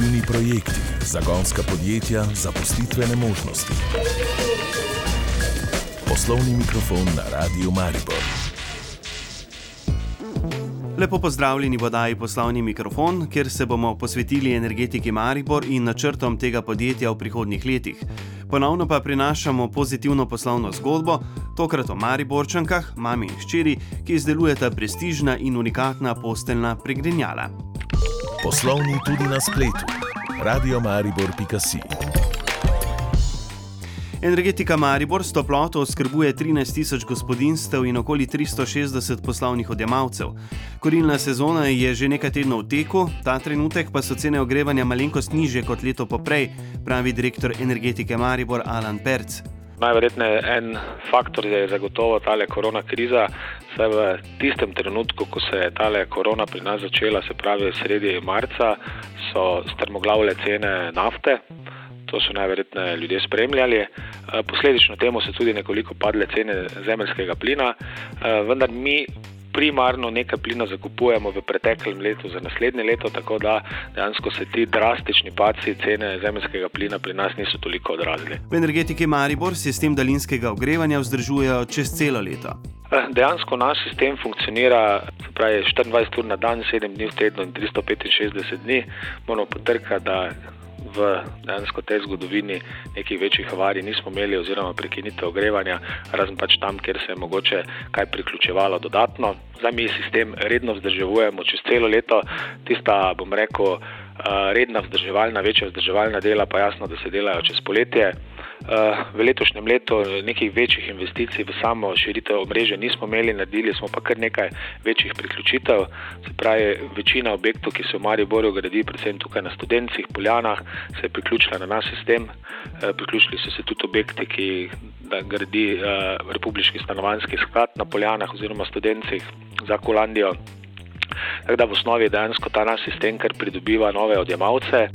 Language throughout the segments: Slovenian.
inovativni projekti, zagonska podjetja, zaposlitvene možnosti. Poslovni mikrofon na Radiu Maribor. Lepo pozdravljeni v oddaji Poslovni mikrofon, kjer se bomo posvetili energetiki Maribor in načrtom tega podjetja v prihodnjih letih. Ponovno pa prinašamo pozitivno poslovno zgodbo, tokrat o Mariborčankah, mami in ščiri, ki izdelujeta prestižna in unikatna posteljna pregrinjala. Poslovni tudi na spletu. radiomaribor.si Energetika Maribor s toploto oskrbuje 13 tisoč gospodinstev in okoli 360 poslovnih odjemalcev. Korilna sezona je že nekaj tednov v teku, ta trenutek pa so cene ogrevanja malenkost niže kot leto poprej, pravi direktor energetike Maribor Alan Perc. Najverjetneje en faktor je zagotovo ta korona kriza. Saj v tistem trenutku, ko se je ta korona pri nas začela, se pravi sredi marca, so strmoglavile cene nafte to so najverjetneje ljudje spremljali. Eh, posledično temu so tudi nekoliko padle cene zemljskega plina, eh, vendar mi primarno nekaj plina zakupujemo v preteklem letu za naslednje leto, tako da dejansko se ti drastični padci cene zemljskega plina pri nas niso toliko odrazili. V energetiki Maribor sistem daljinskega ogrevanja vzdržujejo čez celo leto. Eh, dejansko naš sistem funkcionira pravi, 24 ur na dan, 7 dni v tednu in 365 dni. Moramo potrkati, da v dejansko tej zgodovini nekih večjih avarij nismo imeli, oziroma prekinitev ogrevanja, razen pač tam, kjer se je mogoče kaj priključevalo dodatno. Zdaj mi sistem redno vzdrževujemo čez celo leto, tista, bom rekel, eh, redna vzdrževalna, večja vzdrževalna dela, pa jasno, da se delajo čez poletje. Eh, v letošnjem letu nekih večjih investicij v samo širitev omrežja nismo imeli, naredili smo pa kar nekaj večjih priključitev. Se pravi, večina objektov, ki se v Mariboru gradi, predvsem tukaj na Studencih, Poljanah, se je priključila na naš sistem. Eh, priključili so se tudi objekti, ki gradi eh, Republiki stanovanjski sklad na Poljanah oziroma Studencih za Kolandijo. Tako da v osnovi dejansko ta naš sistem, ker pridobiva nove odjemalce.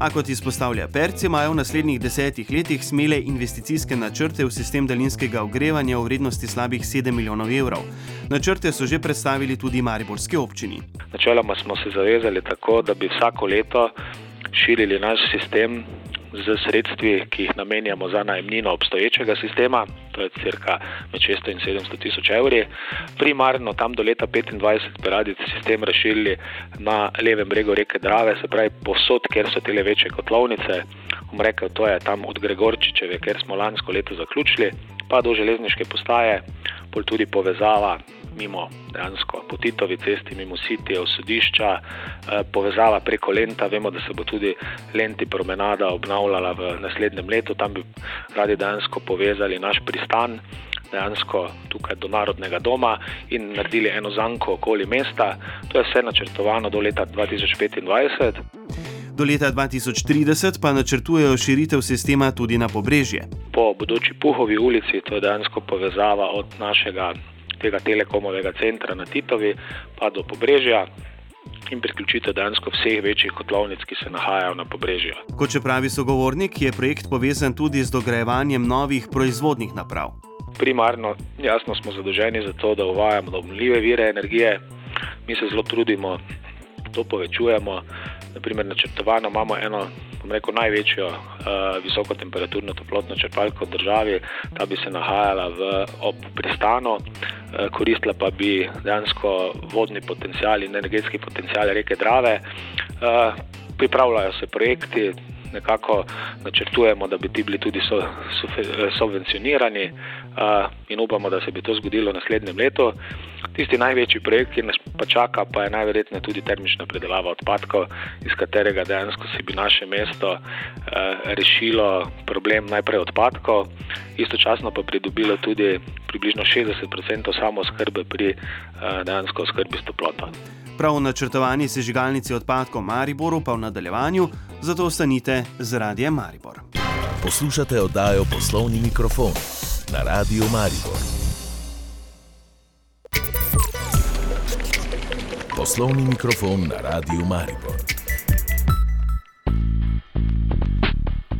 A kot izpostavlja Perci, imajo v naslednjih desetih letih smele investicijske načrte v sistem daljinskega ogrevanja v vrednosti slabih 7 milijonov evrov. Načrte so že predstavili tudi Mariborski občini. Načeloma smo se zavezali tako, da bi vsako leto širili naš sistem z sredstvi, ki jih namenjamo za najemnino obstoječega sistema, to je cirka med 600 in 700 tisoč evri. Primarno tam do leta 2025 bi radi sistem razširili na levem bregu reke Drave, se pravi posod, kjer so te večje kotlovnice. Rekel, to je tam od Gregorčičeve, kjer smo lansko leto zaključili, pa do železniške postaje, pol tudi povezava mimo dejansko po Titovi cesti, mimo Sitijev sodišča, eh, povezava preko Lenta. Vemo, da se bo tudi Lenti promenada obnavljala v naslednjem letu, tam bi radi dejansko povezali naš pristan. Dejansko tukaj do Narodnega doma in naredili eno zanko okoli mesta. To je vse načrtovano do leta 2025. Do leta 2030 pa načrtujejo širitev sistema tudi na pobrežje. Po bodoči Puhovi ulici, to je dejansko povezava od našega tega telekomovega centra na Titovi pa do pobrežja. In priključitev dejansko vseh večjih kotlovnic, ki se nahajajo na pobrežju. Kot če pravi sogovornik, je projekt povezan tudi z dograjevanjem novih proizvodnih naprav. Primarno, jasno, smo zadolženi za to, da uvajamo obnovljive vire energije. Mi se zelo trudimo, to povečujemo. Naprimer, načrtovano imamo eno rekel, največjo uh, visokotemperaturno toplotno črpalko v državi, ta bi se nahajala v, ob pristanu, uh, koristila pa bi dejansko vodni potencial in energetski potencial reke Drave. Uh, pripravljajo se projekti, nekako načrtujemo, da bi ti bili tudi so, so, subvencionirani uh, in upamo, da se bi to zgodilo v naslednjem letu. Tisti največji projekt, ki nas pa čaka, pa je najverjetneje tudi termična predelava odpadkov, iz katerega dejansko si bi naše mesto uh, rešilo problem najprej odpadkov, istočasno pa pridobilo tudi približno 60% samo skrbe pri uh, dejansko skrbi s toploto. Prav načrtovani sežigalnici odpadkov Mariboru pa v nadaljevanju, zato ostanite z radijem Maribor. Poslušate oddajo Poslovni mikrofon na Radiu Maribor. Poslovni mikrofon na Radiu Maribor.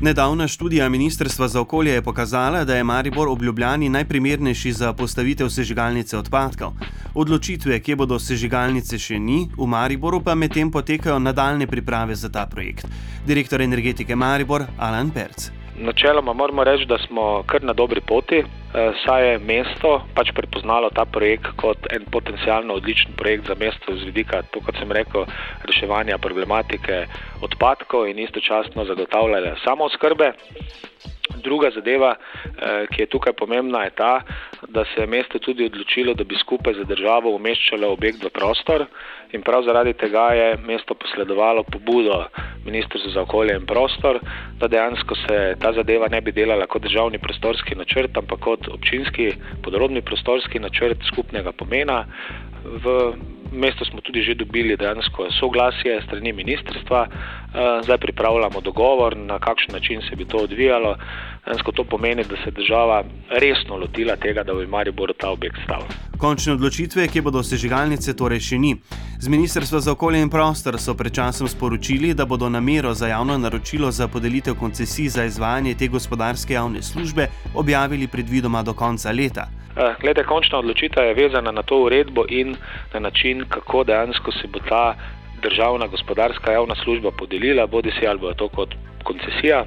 Nedavna študija Ministrstva za okolje je pokazala, da je Maribor ob Ljubljani najprimernejši za postavitev sežigalnice odpadkov. Odločitve, kje bodo sežigalnice, še ni, v Mariboru pa medtem potekajo nadaljne priprave za ta projekt. Direktor energetike Maribor Alan Perc. Načeloma moramo reči, da smo kar na dobri poti, eh, saj je mesto pač prepoznalo ta projekt kot en potencialno odličen projekt za mesto z vidika, to kot sem rekel, reševanja problematike odpadkov in istočasno zagotavljanja samo skrbe. Druga zadeva, eh, ki je tukaj pomembna, je ta, da se je mesto tudi odločilo, da bi skupaj z državo umeščalo objekt v prostor in prav zaradi tega je mesto posredovalo pobudo Ministrstvu za okolje in prostor, da dejansko se ta zadeva ne bi delala kot državni prostorski načrt, ampak kot občinski podrobni prostorski načrt skupnega pomena. V mestu smo tudi že dobili dejansko soglasje strani ministrstva, eh, zdaj pripravljamo dogovor, na kakšen način se bi to odvijalo. Dejansko to pomeni, da se država resno lotila tega, da bi Maribor ta objekt stal. Končne odločitve, ki bodo sežigalnice, torej še ni. Z Ministrstva za okolje in prostor so pred časom sporočili, da bodo namero za javno naročilo za podelitev koncesij za izvajanje te gospodarske javne službe objavili predvidoma do konca leta. Eh, glede, končna odločitev je vezana na to uredbo in na način, kako dejansko se bo ta državna gospodarska javna služba podelila, bodi si ali bo to kot koncesija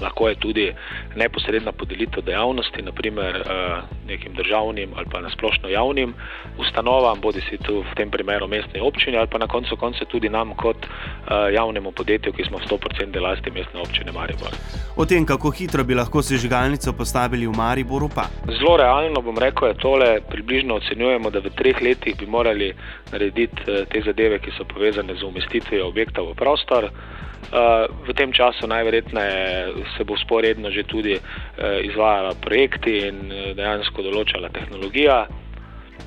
lahko je tudi neposredna podelitev dejavnosti, naprimer eh, nekim državnim ali pa nasplošno javnim ustanovam, bodi si tu v tem primeru mestne občine ali pa na koncu konca tudi nam kot eh, javnemu podjetju, ki smo v 100% lasti mestne občine Maribor. O tem, kako hitro bi lahko sežigalnico postavili v Mariboru, pa. Zelo realno bom rekel, je tole, približno ocenjujemo, da v treh letih bi morali narediti eh, te zadeve, ki so povezane z umestitvijo objekta v prostor. V tem času najverjetneje se bo sporedno že tudi eh, izvajala projekti in eh, dejansko določala tehnologija.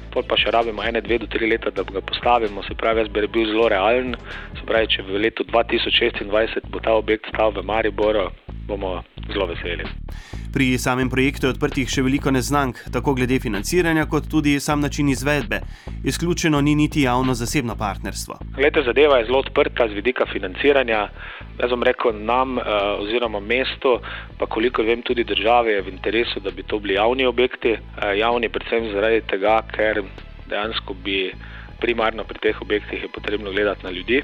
Pol pa še rabimo ene, dve do tri leta, da ga postavimo. Se pravi, jaz bi bil zelo realen. Se pravi, če v letu 2026 bo ta objekt stal v Mariboru, bomo zelo veseli. Pri samem projektu je odprtih še veliko neznank, tako glede financiranja, kot tudi sam način izvedbe. Izključeno ni niti javno-zasebno partnerstvo. Glede, zadeva je zelo odprta z vidika financiranja. Jaz bom rekel, nam eh, oziroma mestu, pa koliko vem, tudi države je v interesu, da bi to bili javni objekti. Eh, javni predvsem zaradi tega, ker dejansko bi primarno pri teh objektih je potrebno gledati na ljudi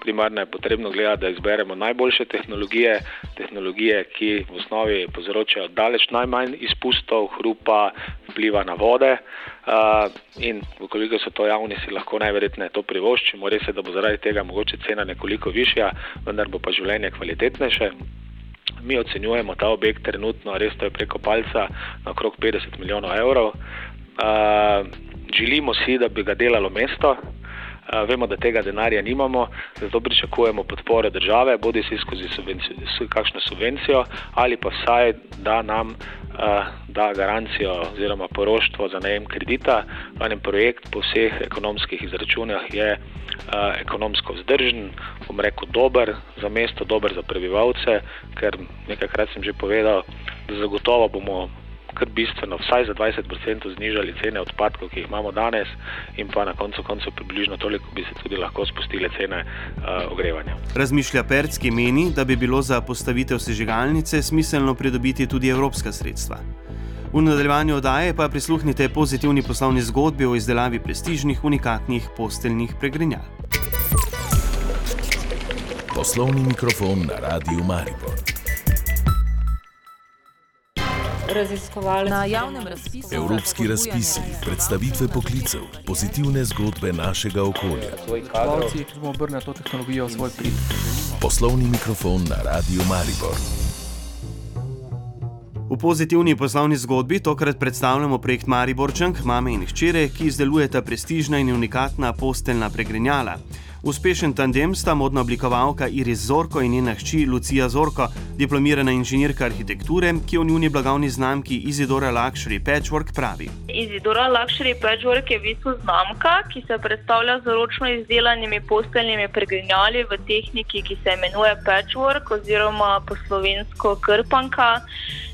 primarno je potrebno gledati, da izberemo najboljše tehnologije, tehnologije, ki v osnovi povzročajo daleč najmanj izpustov, hrupa, vpliva na vode. In, koliko so to javni, si lahko najverjetneje to privoščimo. Res je, da bo zaradi tega mogoče cena nekoliko višja, vendar bo pa življenje kvalitetnejše. Mi ocenjujemo ta objekt trenutno, res to je preko palca, na okrog 50 milijonov evrov. Uh, želimo si, da bi ga delalo mesto, Vemo, da tega denarja nimamo, zato pričakujemo podporo države, bodi si skozi subvencijo, kakšno subvencijo ali pa vsaj, da nam da garancijo oziroma poroštvo za najem kredita. En projekt po vseh ekonomskih izračunah je ekonomsko vzdržen, bom rekel, dober za mesto, dober za prebivalce, ker nekajkrat sem že povedal, da zagotovo bomo kar bistveno, vsaj za 20% znižali cene odpadkov, ki jih imamo danes, in pa na koncu koncev približno toliko bi se tudi lahko spustile cene uh, ogrevanja. Razmišlja Perc, ki meni, da bi bilo za postavitev sežigalnice smiselno pridobiti tudi evropska sredstva. V nadaljevanju oddaje pa prisluhnite pozitivni poslovni zgodbi o izdelavi prestižnih, unikatnih posteljnih pregrinjal. Poslovni mikrofon na Radiu Maribor raziskovalec. Na javnem razpisu. Evropski razpisi, predstavitve poklicev, pozitivne zgodbe našega okolja. Ki bomo obrnili to tehnologijo v svoj prid. Poslovni mikrofon na Radiu Maribor. V pozitivni poslovni zgodbi tokrat predstavljamo projekt Mariborčank, mame in hčere, ki izdelujeta prestižna in unikatna posteljna pregrinjala. Uspešen tandem sta modna oblikovalka Iris Zorko in njena hči Lucija Zorko, diplomirana inženirka arhitekture, ki v njuni blagovni znamki Izidora Luxury Patchwork pravi. Izidora Luxury Patchwork je v bistvu znamka, ki se predstavlja z ročno izdelanimi posteljnimi pregrinjali v tehniki, ki se imenuje Patchwork oziroma po slovensko krpanka.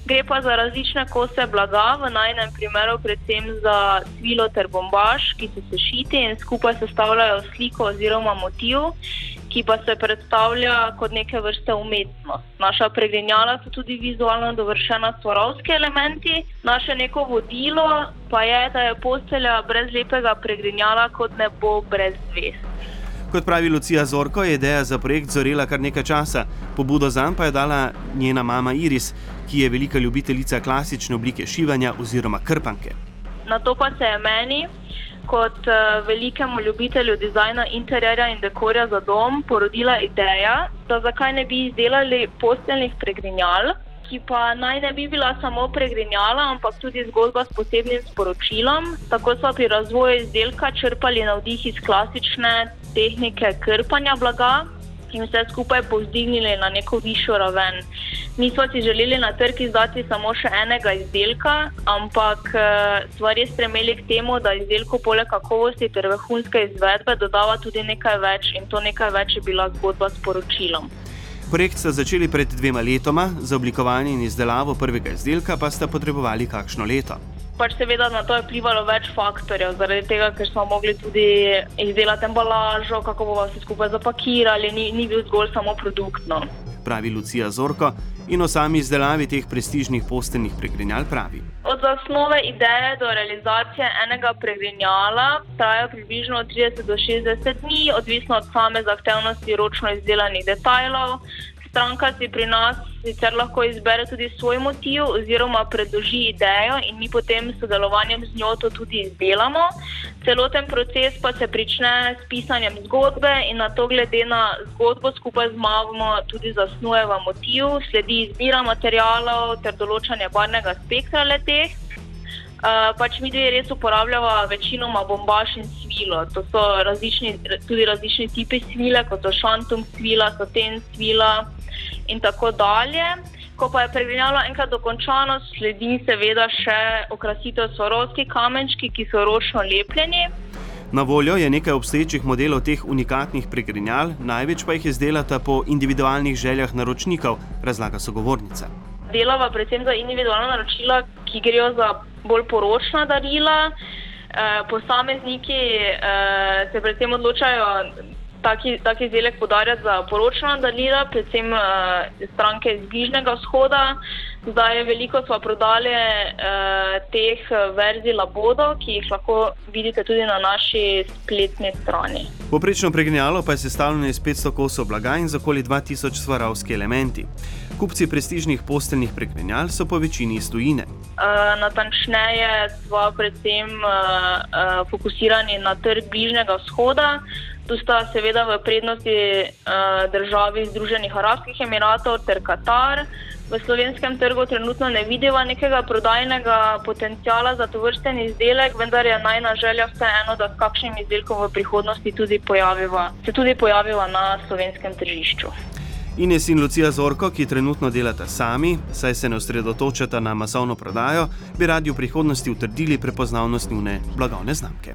Gre pa za različne kose blaga, v najnem primeru predvsem za svilo ter bombaž, ki so sešiti in skupaj sestavljajo sliko oziroma motiv, ki pa se predstavlja kot neke vrste umetnost. Naša pregrinjala so tudi vizualno dovršena svarovski elementi, naše neko vodilo pa je, da je postelja brez lepega pregrinjala kot nebo brez zvest. Kot pravi Lucija Zorko, je ideja za projekt zorela kar nekaj časa. Pobudo za njim pa je dala njena mama Iris, ki je velika ljubiteljica klasične oblike šivanja oziroma krpanke. Na to pa se je meni, kot uh, velikemu ljubitelju dizajna interjerja in dekorja za dom, porodila ideja, da zakaj ne bi izdelali posteljnih pregrinjal. Ki pa naj ne bi bila samo pregrinjala, ampak tudi zgodba s posebnim sporočilom. Tako so pri razvoju izdelka črpali navdih iz klasične tehnike krpanja blaga in vse skupaj povzdignili na neko višjo raven. Mi smo si želeli na trg izdati samo še enega izdelka, ampak eh, stvari stremeli k temu, da izdelku poleg kakovosti ter vrhunske izvedbe dodava tudi nekaj več in to nekaj več je bila zgodba s poročilom. Projekt so začeli pred dvema letoma, za oblikovanje in izdelavo prvega izdelka pa sta potrebovali kakšno leto pač seveda na to je vplivalo več faktorjev, zaradi tega, ker smo mogli tudi izdelati embalažo, kako bomo vse skupaj zapakirali, ni, ni bil zgolj samo produktno. Pravi Lucija Zorko in o sami izdelavi teh prestižnih posteljnih pregrinjal pravi. Od zasnove ideje do realizacije enega pregrinjala traja približno 30 do 60 dni, odvisno od same zahtevnosti ročno izdelanih detajlov stranka si pri nas sicer lahko izbere tudi svoj motiv oziroma predloži idejo in mi potem s sodelovanjem z njo to tudi izdelamo. Celoten proces pa se prične s pisanjem zgodbe in na to glede na zgodbo skupaj z mamo tudi zasnujeva motiv, sledi izbira materijalov ter določanje barvnega spektra leteh. Uh, pač mi dve res uporabljamo večinoma bombaž in svilo. To so različni, tudi različni tipi svile, kot so šantum svila, saten svila in tako dalje. Ko pa je pregrinjalo enkrat dokončano, sledi seveda še okrasitev sorovski kamenčki, ki so ročno lepljeni. Na voljo je nekaj obstoječih modelov teh unikatnih pregrinjal, največ pa jih izdelata po individualnih željah naročnikov, razlaga sogovornica. Delava predvsem za individualna naročila, ki grejo za bolj poročna darila. E, posamezniki e, se predvsem odločajo, taki, taki izdelek podarjati za poročna darila, predvsem uh, stranke iz Bližnjega vzhoda. Zdaj veliko smo prodali uh, teh verzij Labodo, ki jih lahko vidite tudi na naši spletni strani. Poprečno pregnjalo pa je sestavljeno iz 500 kosov blaga in za okoli 2000 svarovski elementi. Kupci prestižnih posteljnih prekmenjal so po večini iz tujine. Uh, natančneje smo predvsem uh, uh, fokusirani na trg Bližnjega vzhoda. Tu sta seveda v prednosti uh, državi Združenih arabskih emiratov ter Katar. V slovenskem trgu trenutno ne vidimo nekega prodajnega potencijala za to vrsten izdelek, vendar je najna želja vseeno, da s kakšnim izdelkom v prihodnosti tudi pojaviva, se tudi pojaviva na slovenskem tržišču. Ines in Lucija Zorko, ki trenutno delata sami, saj se ne osredotočata na masovno prodajo, bi radi v prihodnosti utrdili prepoznavnost njune blagovne znamke.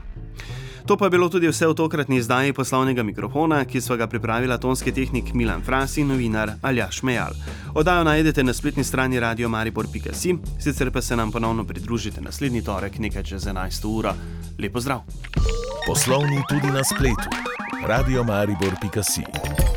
To pa je bilo tudi vse v tokratni izdaji poslovnega mikrofona, ki so ga pripravila tonski tehnik Milan Fras in novinar Aljaš Mejal. Odajo najdete na spletni strani radiomari.si, sicer pa se nam ponovno pridružite naslednji torek nekaj čez 11. uro. Lepo zdrav! Poslovni tudi na spletu. radiomari.si